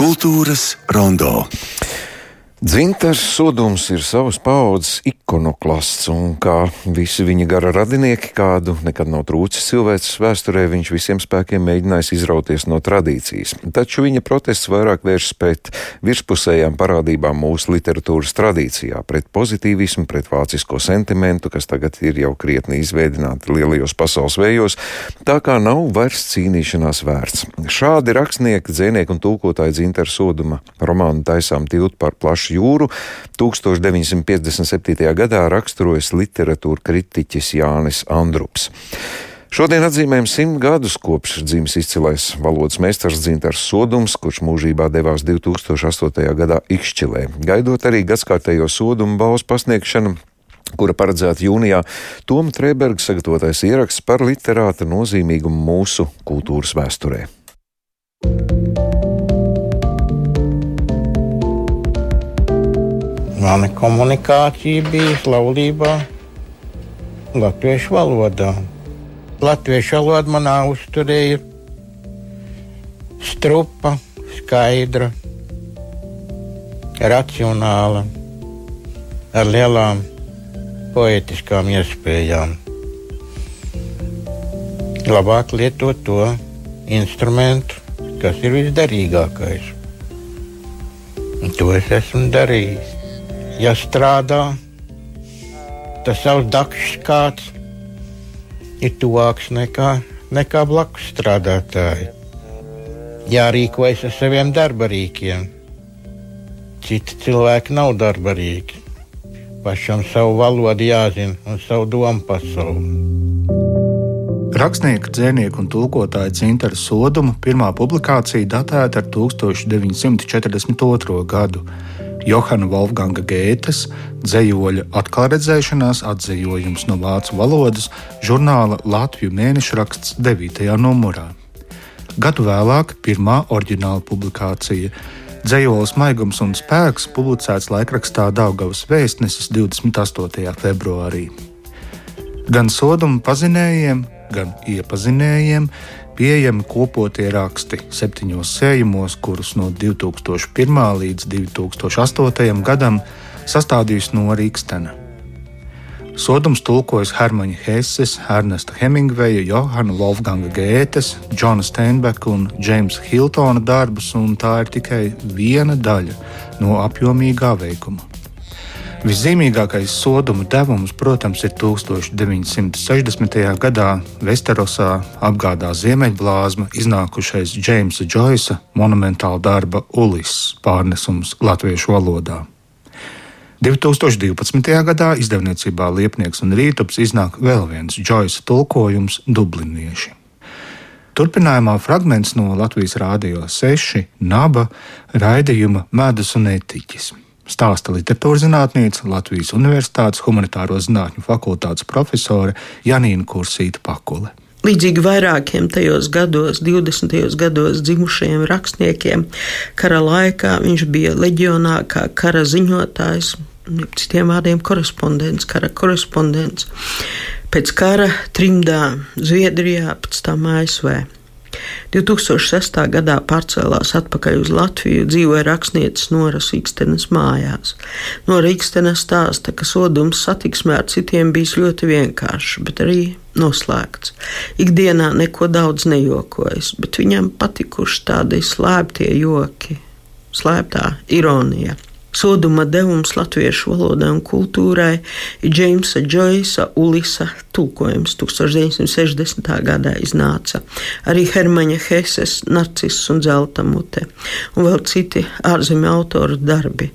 Kultūras rondo. Dzintars Sodums ir savas paudzes ikonoklasts, un kā visi viņa gara radinieki, kādu nekad nav trūcis cilvēces vēsturē, viņš visiem spēkiem mēģinājis izrauties no tradīcijas. Taču viņa protests vairāk vēršas pret virspusējām parādībām mūsu literatūras tradīcijā, pret pozitīvismu, pret vācisko sentimentu, kas tagad ir jau krietni izveidināti lielajos pasaules vējos, tā kā nav vairs cīnīšanās vērts. Šādi rakstnieki, dzēnieki un tūkotāji Dzintars Soduma romānu taisām tiltu par plašu jūru 1957. gadā raksturojas literatūra kritiķis Jānis Andrups. Šodien atzīmējam simt gadus kopš dzimis izcilais valodas meistars Dzintars Sodums, kurš mūžībā devās 2008. gadā Ikšķilē, gaidot arī gadskārtējo sodumu balvas pasniegšanu kura paredzēta jūnijā, Toma Trēberga sagatavotais ieraksts par literāta nozīmīgumu mūsu kultūras vēsturē. Mana komunikācija bija laulībā latviešu valodā. Latviešu valoda manā uzturē ir strupa, skaidra, racionāla, ar lielām poetiskām iespējām. Labāk lietot to instrumentu, kas ir visderīgākais. Un to es esmu darījis ja strādā, tas savs dakšs kāds ir tuvāks nekā, nekā blakus strādātāji. Jārīkojas ar saviem darbarīkiem. Citi cilvēki nav darbarīgi. Pašam savu valodu jāzina un savu domu pasauli. Rakstnieka, dzēnieka un tulkotāja Cintara Soduma pirmā publikācija datēta ar 1942. gadu. Johana Wolfganga Gētes dzējoļa atklāsmēšanās atzējojums no vācu valodas žurnāla Latviju mēnešraksts 9. numurā. Gadu vēlāk pirmā oriģināla publikācija Dzējolis Maigums un Spēks publicēts laikrakstā Daugavas vēstnesis 28. februārī. Gan sodumu pazinējiem, gan iepazinējiem pieejami kopotie raksti septiņos sējumos, kurus no 2001. līdz 2008. gadam sastādījusi no Rīgstena. Sodums tulkojas Hermaņa Hesses, Ernesta Hemingveja, Johana Wolfganga Gētes, Džona Steinbeka un Džeimsa Hiltona darbus, un tā ir tikai viena daļa no apjomīgā veikuma. Viszīmīgākais soduma devums, protams, ir 1960. gadā Vesterosā apgādā Ziemeļblāzma iznākušais Džeimsa Džoisa monumentāla darba Ulis pārnesums latviešu valodā. 2012. gadā izdevniecībā Liepnieks un Rītups iznāk vēl viens Džoisa tulkojums Dublinieši. Turpinājumā fragments no Latvijas Rādio 6 naba raidījuma Mēdus un etiķis stāsta literatūras zinātnīca, Latvijas Universitātes humanitāro zinātņu fakultātes profesore Janīna Kursīta Pakule. Līdzīgi vairākiem tajos gados, 20. gados dzimušajiem rakstniekiem, kara laikā viņš bija leģionā kā kara ziņotājs, citiem vārdiem korespondents, kara korespondents. Pēc kara trimdā Zviedrijā, pēc tam ASV. 2006. gadā pārcēlās atpakaļ uz Latviju, dzīvoja rakstnieces Noras Ikstenes mājās. Nora Ikstene stāsta, ka sodums satiksmē ar citiem bijis ļoti vienkāršs, bet arī noslēgts. Ikdienā neko daudz nejokojas, bet viņam patikuši tādi slēptie joki, slēptā ironija. Soduma devums latviešu valodai un kultūrai ir Džeimsa Džoisa Ulisa tulkojums 1960. gadā iznāca. Arī Hermaņa Heses, Narcis un Zelta mute, un vēl citi ārzemju autoru darbi.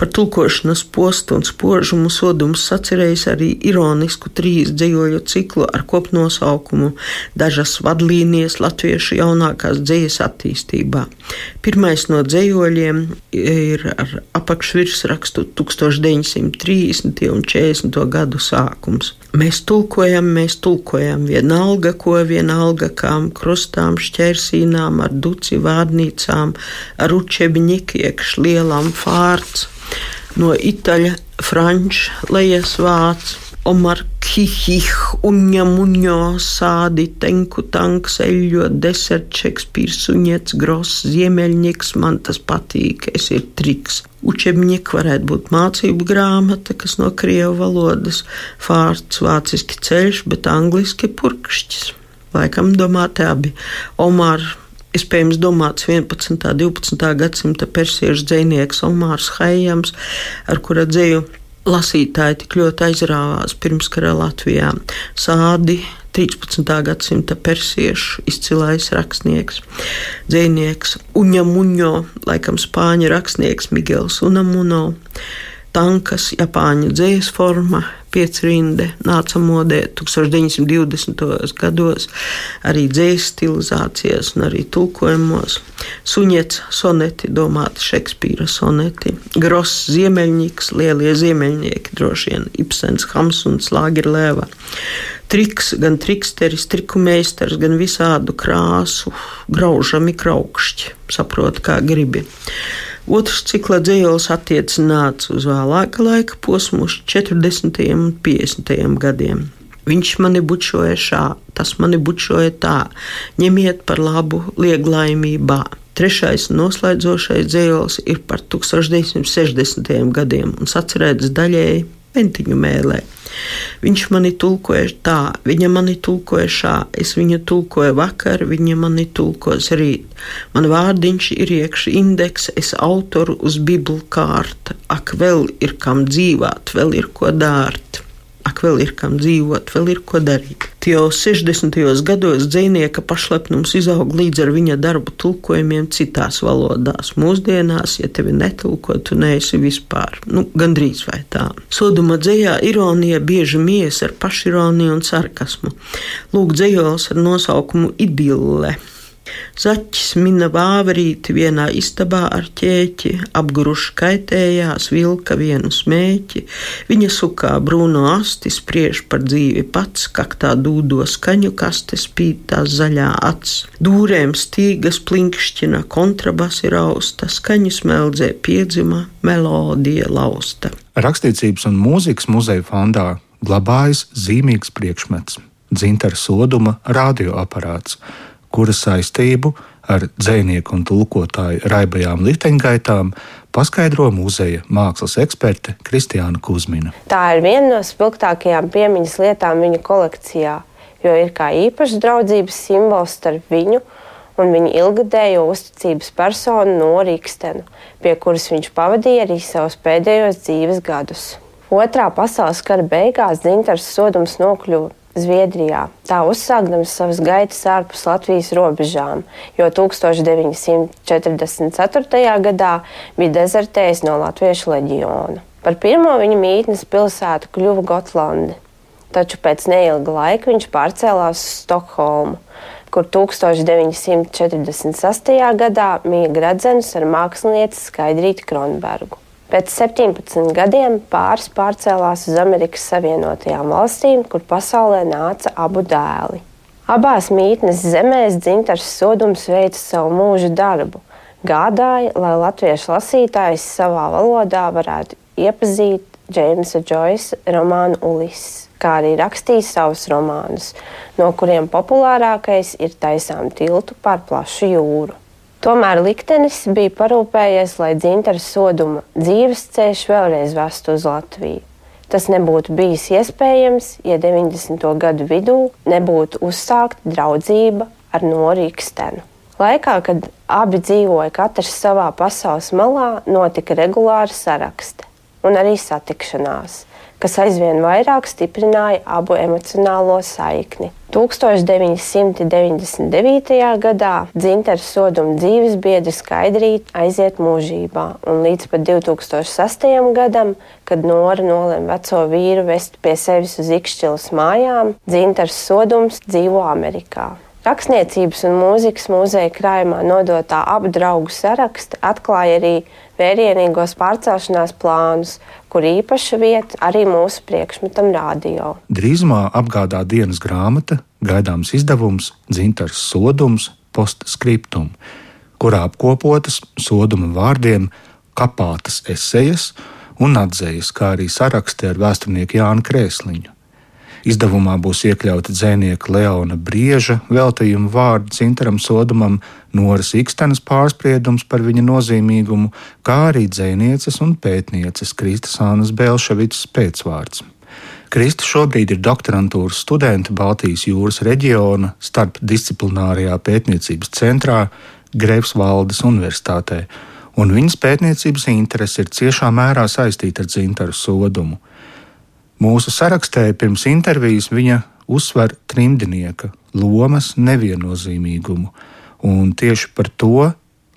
Par tulkošanas postu un spožumu sodums sacerējis arī ironisku trīs dzējoļu ciklu ar kopnosaukumu Dažas vadlīnijas latviešu jaunākās dzējas attīstībā. Pirmais no dzējoļiem ir ar apakšvirsrakstu 1930. un 40. gadu sākums. Mēs tulkojam, mēs tulkojam. Vienalga, ko vienalga kām krustām, šķērsīnām, ar duci vārnīcām, ar učebņiku iekš lielām fārts, no itaļa, franču, lejas vācu Omar Kihih, Uņa Muņo, Sādi, Tenku Tanks, Eļo, Desert, Šekspīrs, Suņets, Gross, Ziemeļnieks, man tas patīk, es ir triks. Učebņik varētu būt mācību grāmata, kas no krievu valodas, fārts vāciski ceļš, bet angliski purkšķis. Laikam domāti abi. Omar Iespējams, domāts 11. un 12. gadsimta persiešu dzinieks Omārs Haijams, ar kura dzēju lasītāji tik ļoti aizrāvās pirmskara Latvijā. Sādi 13. gadsimta persiešu izcilais rakstnieks, dzinieks Uņamuņo, laikam spāņu rakstnieks Miguels Unamuno tankas, Japāņu dzīslu forma, piecrinde nāca modē 1920. gados, arī dzīslu stilizācijas un arī tulkojumos. Suņets soneti, domāti Šekspīra soneti, Gross ziemeļnieks, lielie ziemeļnieki, droši vien Ibsens, Hamsuns, Lāgerlēva. Triks, gan triksteris, triku meistars, gan visādu krāsu, graužami kraukšķi, saprot, kā gribi. Otrs cikla dzīslis attiecināts uz vēlāka laika posmu, 40. un 50. gadiem. Viņš mani bučoja šā, tas mani bučoja tā, ņemiet par labu lieglaimībā. Trešais noslēdzošais dzīslis ir par 1960. gadiem un sacerēts daļēji ventiņu mēlē. Viņš mani tulkoja tā, viņa mani tulkoja šā, es viņu tulkoju vakar, viņa mani tulkos rīt. Man vārdiņš ir iekšā indeks, es autoru uz biblu kārta, ak, vēl ir kam dzīvāt, vēl ir ko dārt ak, vēl ir kam dzīvot, vēl ir ko darīt. Jau 60. gados dzinieka pašlepnums izaug līdz ar viņa darbu tulkojumiem citās valodās. Mūsdienās, ja tevi netulko, tu neesi vispār, nu, gandrīz vai tā. Soduma dzējā ironija bieži mies ar pašironiju un sarkasmu. Lūk, dzējos ar nosaukumu Idille. Zaķis mina vāverīti vienā istabā ar ķēķi, apguruši kaitējās, vilka vienu smēķi, viņa sukā brūno asti spriež par dzīvi pats, kaktā dūdo skaņu kaste spīd tās zaļā acs. Dūrēm stīgas plinkšķina, kontrabasi rausta, skaņu smeldzē piedzima, melodija lausta. Rakstīcības un mūzikas muzeja fondā glabājas zīmīgs priekšmets - dzintara soduma radioaparāts kura saistību ar dzinieku un tulkotāju raibajām liteņgaitām paskaidro muzeja mākslas eksperte Kristiāna Kusmina. Tā ir viena no spilgtākajām piemiņas lietām viņa kolekcijā, jo ir kā īpašs draudzības simbols starp viņu un viņa ilgadējo uzticības personu no Rīgstenu, pie kuras viņš pavadīja arī savus pēdējos dzīves gadus. Otrā pasaules kara beigās Zintars Sodums nokļuva Zviedrijā, tā uzsākdams savas gaitas ārpus Latvijas robežām, jo 1944. gadā bija dezertējis no Latviešu leģiona. Par pirmo viņa mītnes pilsētu kļuva Gotlande, taču pēc neilga laika viņš pārcēlās uz Stokholmu, kur 1946. gadā mīja gradzenus ar mākslinieci Skaidrīti Kronbergu. Pēc 17 gadiem pāris pārcēlās uz Amerikas Savienotajām valstīm, kur pasaulē nāca abu dēli. Abās mītnes zemēs dzintars sodums veica savu mūža darbu, gādāja, lai latviešu lasītājs savā valodā varētu iepazīt Džeimsa Džoisa romānu Ulises, kā arī rakstīt savus romānus, no kuriem populārākais ir taisām tiltu pār plašu jūru. Tomēr liktenis bija parūpējies, lai dzintara soduma dzīves ceļš vēlreiz vestu uz Latviju. Tas nebūtu bijis iespējams, ja 90. gadu vidū nebūtu uzsākta draudzība ar Norīkstenu. Laikā, kad abi dzīvoja katrs savā pasaules malā, notika regulāra sarakste un arī satikšanās kas aizvien vairāk stiprināja abu emocionālo saikni. 1999. gadā dzintara soduma dzīves biedri Skaidrīt aiziet mūžībā, un līdz pat 2006. gadam, kad Nora nolēma veco vīru vest pie sevis uz Ikšķilas mājām, dzintars sodums dzīvo Amerikā. Rakstniecības un mūzikas muzeja krājumā nodotā abu draugu saraksta atklāja arī vērienīgos pārcelšanās plānus, kur īpaša vieta arī mūsu priekšmetam radio. Drīzumā apgādā dienas grāmata, gaidāms izdevums Dzintars Sodums postscriptum, kurā apkopotas soduma vārdiem kapātas esejas un atzējas, kā arī saraksti ar vēsturnieku Jānu Krēsliņu. Izdevumā būs iekļauti dzēnieka Leona Brieža veltījuma vārdi Cintaram Sodumam, Noras Ikstenes pārspriedums par viņa nozīmīgumu, kā arī dzēnieces un pētnieces Kristas Ānas Belševicas pēcvārds. Krista šobrīd ir doktorantūras studente Baltijas jūras reģiona starpdisciplinārajā pētniecības centrā Greifsvaldes Universitātē, un viņas pētniecības interese ir ciešā mērā saistīta ar dzintaru sodumu. Mūsu sarakstē pirms intervijas viņa uzsver trimdinieka lomas neviennozīmīgumu, un tieši par to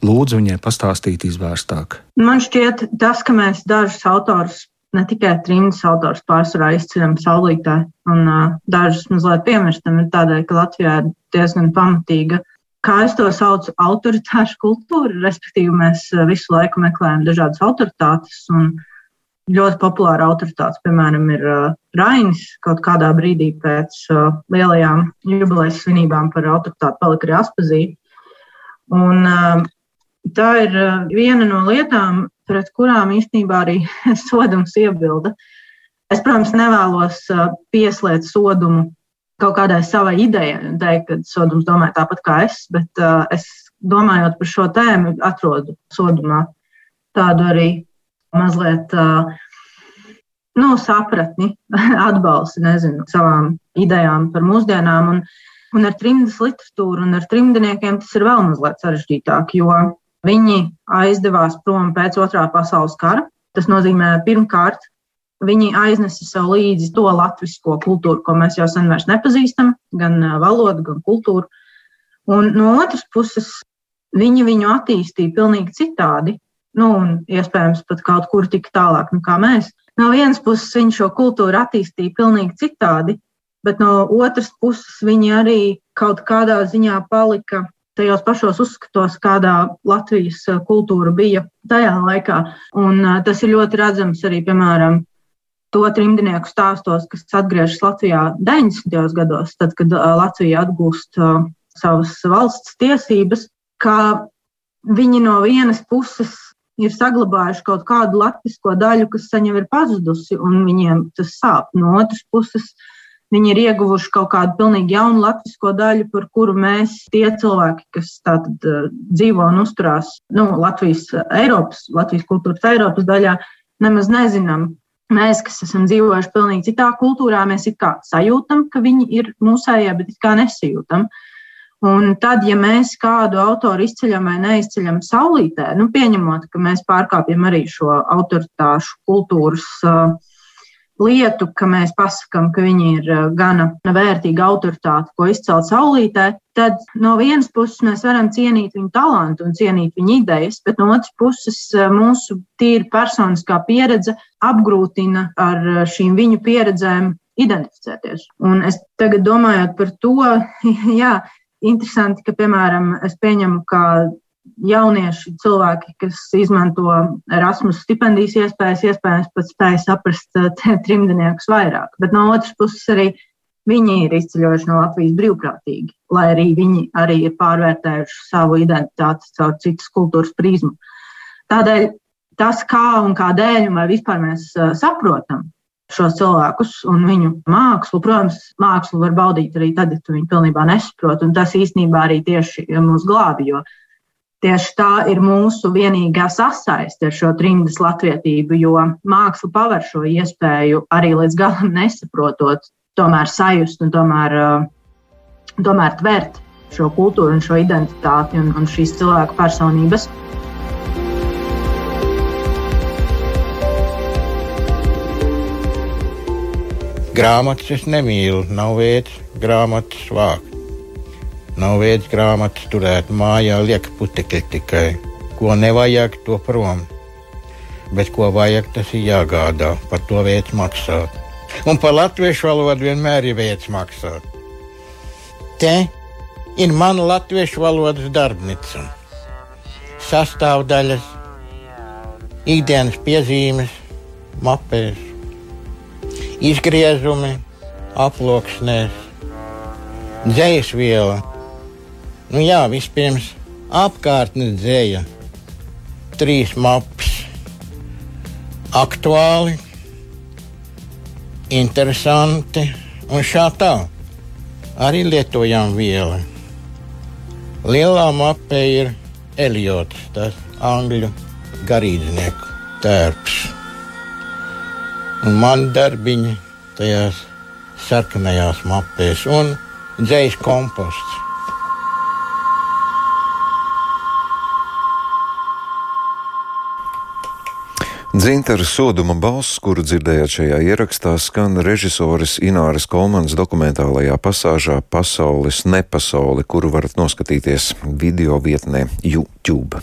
lūdzu viņai pastāstīt izvērstāk. Man šķiet, tas, ka mēs dažus autorus, ne tikai trimdus autors pārsvarā izceļam saulītē, un uh, dažus mazliet piemirstam, ir tādēļ, ka Latvijā ir diezgan pamatīga kā es to saucu, autoritāšu kultūra. Respektīvi, mēs visu laiku meklējam dažādas autoritātes. Un ļoti populāra autoritāte, piemēram, ir uh, Rainis. Kaut kādā brīdī pēc uh, lielajām jubilejas svinībām par autoritāti palika arī Aspazīte. Un uh, tā ir uh, viena no lietām, pret kurām īstenībā arī sodums iebilda. Es, protams, nevēlos uh, pieslēgt sodumu kaut kādai savai idejai un teikt, ka sodums domā tāpat kā es, bet uh, es domājot par šo tēmu, atrodu sodumā tādu arī mazliet nu, sapratni, atbalstu, nezinu, savām idejām par mūsdienām. Un, un ar trimdas literatūru un ar trimdiniekiem tas ir vēl mazliet sarežģītāk, jo viņi aizdevās prom pēc otrā pasaules kara. Tas nozīmē, pirmkārt, viņi aiznesa sev līdzi to latviešu kultūru, ko mēs jau sen vairs nepazīstam, gan valodu, gan kultūru. Un no otras puses, viņi viņu attīstīja pilnīgi citādi nu, un iespējams pat kaut kur tik tālāk nekā mēs. No vienas puses viņi šo kultūru attīstīja pilnīgi citādi, bet no otras puses viņi arī kaut kādā ziņā palika tajos pašos uzskatos, kādā Latvijas kultūra bija tajā laikā. Un tas ir ļoti redzams arī, piemēram, to trimdnieku stāstos, kas atgriežas Latvijā 90. gados, tad, kad Latvija atgūst savas valsts tiesības, ka viņi no vienas puses ir saglabājuši kaut kādu latvisko daļu, kas saņem ir pazudusi, un viņiem tas sāp. No otras puses, viņi ir ieguvuši kaut kādu pilnīgi jaunu latvisko daļu, par kuru mēs, tie cilvēki, kas tātad uh, dzīvo un uzturās nu, Latvijas, Eiropas, Latvijas kultūras Eiropas daļā, nemaz nezinām. Mēs, kas esam dzīvojuši pilnīgi citā kultūrā, mēs it kā sajūtam, ka viņi ir mūsējie, bet it kā nesajūtam. Uh, Un tad, ja mēs kādu autoru izceļam vai neizceļam saulītē, nu, pieņemot, ka mēs pārkāpjam arī šo autoritāšu kultūras uh, lietu, ka mēs pasakām, ka viņi ir uh, gana vērtīga autoritāte, ko izcelt saulītē, tad no vienas puses mēs varam cienīt viņu talantu un cienīt viņa idejas, bet no otras puses uh, mūsu tīri personiskā pieredze apgrūtina ar uh, šīm viņu pieredzēm identificēties. Un es tagad domājot par to, jā, interesanti, ka, piemēram, es pieņemu, ka jaunieši, cilvēki, kas izmanto Erasmus stipendijas iespējas, iespējams pat spēj saprast eh, trimdniekus vairāk. Bet no otras puses arī viņi ir izceļojuši no Latvijas brīvprātīgi, lai arī viņi arī ir pārvērtējuši savu identitāti caur citas kultūras prizmu. Tādēļ tas, kā un kādēļ, vai vispār mēs eh, saprotam šos cilvēkus un viņu mākslu. Protams, mākslu var baudīt arī tad, ja tu viņu pilnībā nesaproti, tas īstenībā arī tieši mūs glābi, jo tieši tā ir mūsu vienīgā sasaiste ar šo trimdas latvietību, jo māksla paver šo iespēju arī līdz galam nesaprotot, tomēr sajust un tomēr, tomēr tvert šo kultūru un šo identitāti un, un šīs cilvēku personības. Grāmatas es nemīlu, nav vietas grāmatas vākt. Nav vietas grāmatas turēt mājā, liek putekļi tikai. Ko nevajag, to prom. Bet ko vajag, tas ir jāgādā, par to vietas maksāt. Un par latviešu valodu vienmēr ir vietas maksāt. Te ir mana latviešu valodas darbnīca. Sastāvdaļas, ikdienas piezīmes, mapēs izgriezumi, aploksnēs, dzējas viela. Nu, jā, vispirms apkārtnes dzēja, trīs maps, aktuāli, interesanti Un šā tā arī lietojām vielu. Lielā mapē ir Eliots, tas angļu garīdznieku tērps. Un man darbiņi tajās sarkanajās mapēs un dzējas komposts. Dzintara soduma balss, kuru dzirdējāt šajā ierakstā, skan režisoras Ināras Kolmanas dokumentālajā pasāžā Pasaules nepasaule, kuru varat noskatīties video vietnē YouTube.